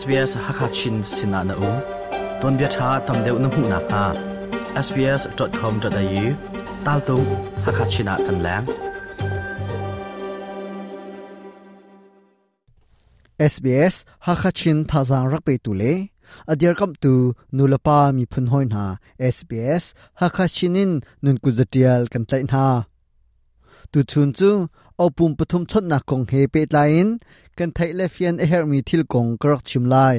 SBS Hakachin Sinana U Ton bia tha tam deu na mu na kha sbs.com.au tal tu Hakachina kan lang SBS Hakachin thazang rak pe tu le adir kam tu nulapa mi phun hoin ha SBS Hakachinin nun kuzatial kan tlai na ตูชุนจูเอาปุ่มปฐุมชดนักคงเฮเปตไลน์กันไทยเลฟียนเอเฮร์มีทิลกงกรอกชิมไลเ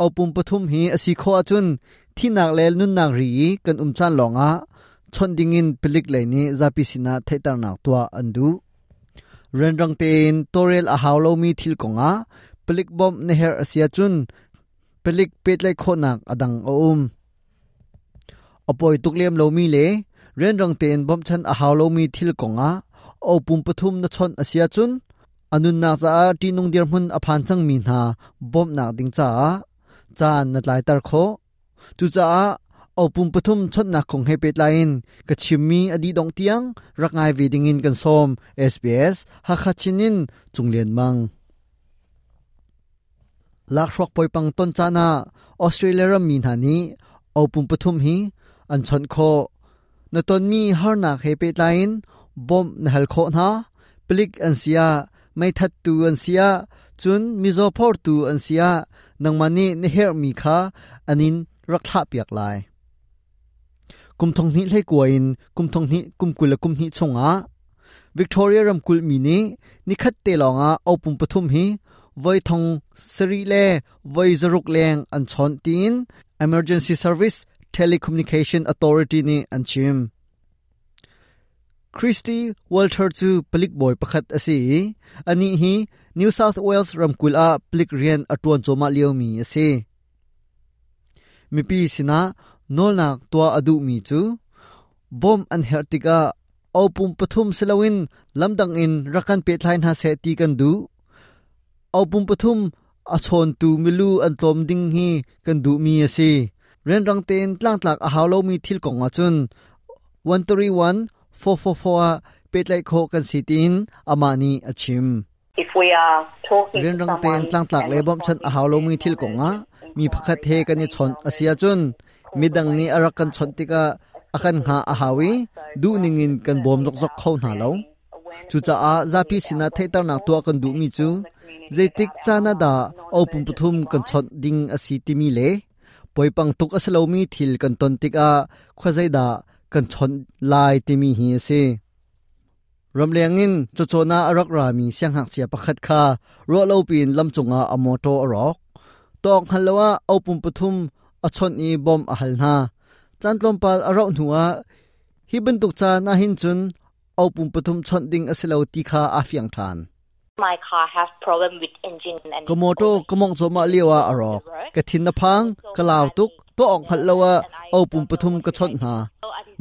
อาปุ่มปฐุมฮีอสิโคอจุนที่นักเลลนุนนักรีกันอุมจันหลงอะชนดิงินปลิกเลนี้จะพิสินาเทตานักตัวอันดูเรนรังเตนตัวเรลอาฮาวโลมีทิลกงอะปลิกบอมเนเฮอร์อสิยจุนปลิกเปตไลโคนักอดังอุมอปอยตุกเลียมโลมีเลเรียนรังเตนบอมชันอาฮาวโลมีทิลกงอาโอปุ่มปทุมนชนอาเซียจุนอนุนนาจาตีนงเดียร์มุนอภานจังมีนาบอมนาดิงจ้าจานนัดลายตรโคจุจ้าเอาปุ่มปทุมชนนักของเฮเปตไลน์กชิมมีอดีดองเตียงรักงายวีดิงินกันสม SBS ฮักชินินจุงเลียนมังลักชกปอยปังต้นจานาออสเตรเลียมีนานี้เอาปุ่มปทุมฮีอันชนโคนตอนมีฮาร์นาเฮเปตไลน์บอมนฮัลโคนาปลิกอันเซียไม่ทัดตูอันเซียจุนมิโซพอร์ตูอันเซียนังมันนี่เนเฮรมีคาอันนินรักทาเปียกลายกุมทงนี้ให้กวยินกุมทงนี้กุมกุลกุมนี้ชงอาวิกตอเรียรัมกุลมีนี้นิคัดเตลองอาเอาปุ่มปฐุมฮีไวทงสรีเลไว้จรุกแรงอันชอนตีน emergency service Telecommunication Authority ni anchim Christy Walter chu palik boy pakhat asi ani hi New South Wales ramkul a plik rian atun choma liomi ase mipi sina nolnak tua adu mi chu bom an hertika opum pathum selawin lamdang in rakan pe thlain ha se ti kan du opum pathum achon tu milu an tom ding hi kan du mi ase เรียนรังเตนตลางตลักอาหาวโลมีทิลกงอจุนวันตรีวันโฟโฟโฟเปิดไลโคกันสีตินอามานีอาชิมเรียนรังเตนตลางตลักเลบอมชันอาหาวโลมีทิลกงอะมีพักเทกันยชนอาเซียจุนมีดังนี้อารักกันชนติกาอาคันหาอาหาวีดูนิงินกันบอมจกจกเข้าหนาเราจุจ้าอาจพิสินาเทตานักตัวกันดูมีจูเจติกจานาดาเอาปุ่มปุุมกันชนดิงอาศีติมีเลปยปังตุกอสลามีทิลกันตนติกาขวายจดากันชนลายติมีเฮียซรำเลียงินจโจนาอรักรามีเสียงหักเสียประคดคารัวเลวปีนลำจงอาอโมโตอรอกตอกฮัลวะเอาปุ่มปทุมอชนีบอมอหัลนาจันทลมปาอรักหนัวฮิบันตุกจานาหินจุนเอาปุ่มปทุมชนดิงอสลาติคาอาฟียงทาน my car h a s problem with engine and komoto komong s o m a liwa aro ka thin na phang ka law tuk to ong khat lawa au pum pathum ka chot na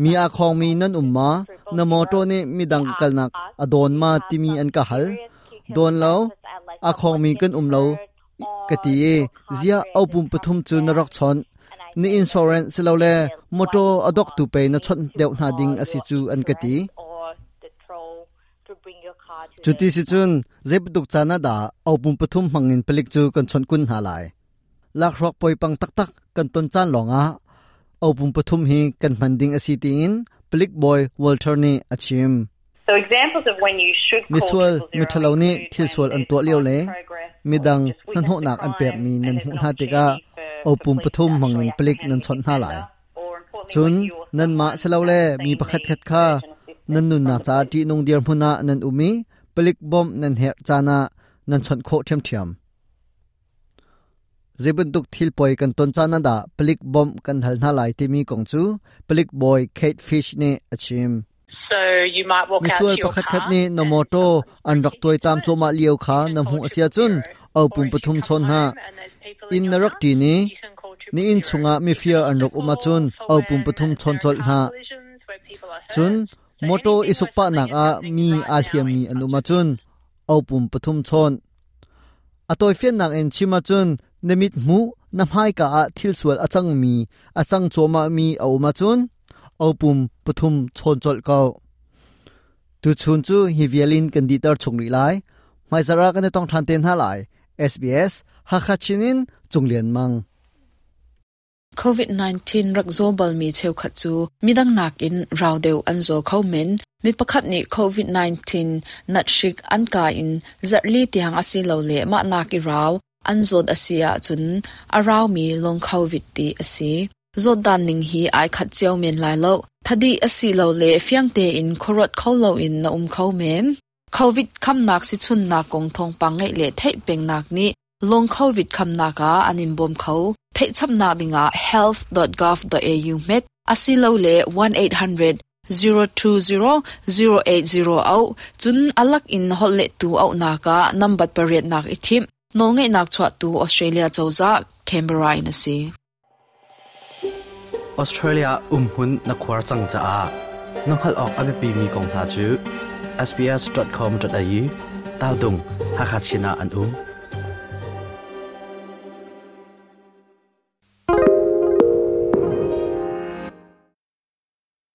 mi a khong mi nan umma na moto n i mi dang kal nak adon ma timi an ka hal don law a khong mi kan um law ka ti e zia au pum pathum chu na rak chon ni insurance lo le moto adok tu pe na c h o t deu h na ding asi chu an ka ti จุดที่สิจุนเรียบดุกจานาดาเอาปุ่มปฐุมหังอินปลิกจูกันชนกุนหาไลาลากรอกปอยปังตักตักกันตนจานหลงอาเอาปุ่มปฐุมฮีกันมันดิงอสิตีอินปลิกบอยวอลเทอร์นีอาชิมมิสวลมิทลาวนี่ที่สวลอันตัวเลี้ยวเลยมิดังนันหนักอันเปียกมีนันหุนาติกาเอาปุ่มปฐุมหังอินปลิกนันชนหาลายจุนนันมาสลาวเลมีประคตดคัดค่านันนุนนาจาที่นงเดียร์มุนานันอุมีปลิกบอมนันเฮจานานันชนโคเทียมเทียมเจ็บันตุกทิลปอยกันตนจานาดาปลิกบอมกันหัลนาลายที่มีกองจูปลิกบอยเคทฟิชเนอชิม so you might walk out to your car khat ni nomoto an rak toy tam choma liu kha nam hu asia chun au pum pathum chon ha in narak ti ni ni in chunga mi fear an rok uma chun au pum pathum chon chol ha chun moto isukpa nak a mi a hiam mi anuma chun opum pathum chon atoi fian nak en chima chun nemit mu namhai ka a thil sual achang mi achang choma mi auma chun opum pathum chon chol kau tu chun chu hi vialin kan di tar chung ri lai mai zara kan tong than ten ha lai sbs ha khachinin chunglian mang covid 19รักโซบัลมีเชลขัดจูมีดังนักอินราวเดวอันโซเขาเมนมีประคับนี้ covid 19นัดชิกอันกาอินจัดลีที่หางอสิเหลาเละมานักอีราวอันโซดอาศียจุนอาราวมีลงโควิดดีอาสีโซดานนิงฮีไอคัดเจียวเมนไลายเลทัดีอสิเหลวเละฟียงเตอินโครดเขาเลวอินนอุมเขาเมนโควิดคำนักสิชุนนักกงทองปังไอเละเทปเป็งนักนี้ลงโควิดคำนักอาอันอินบอมเขา thei chapna dinga health.gov.au met asilo le 1800 020 080 au chun alak in holle tu au naka number pariat nak ithim nolngai nak chwa tu australia chawza canberra in asi australia umhun na khwar chang cha a nanghal ok abi pi mi kong ha chu sbs.com.au tal dung hakhat china an um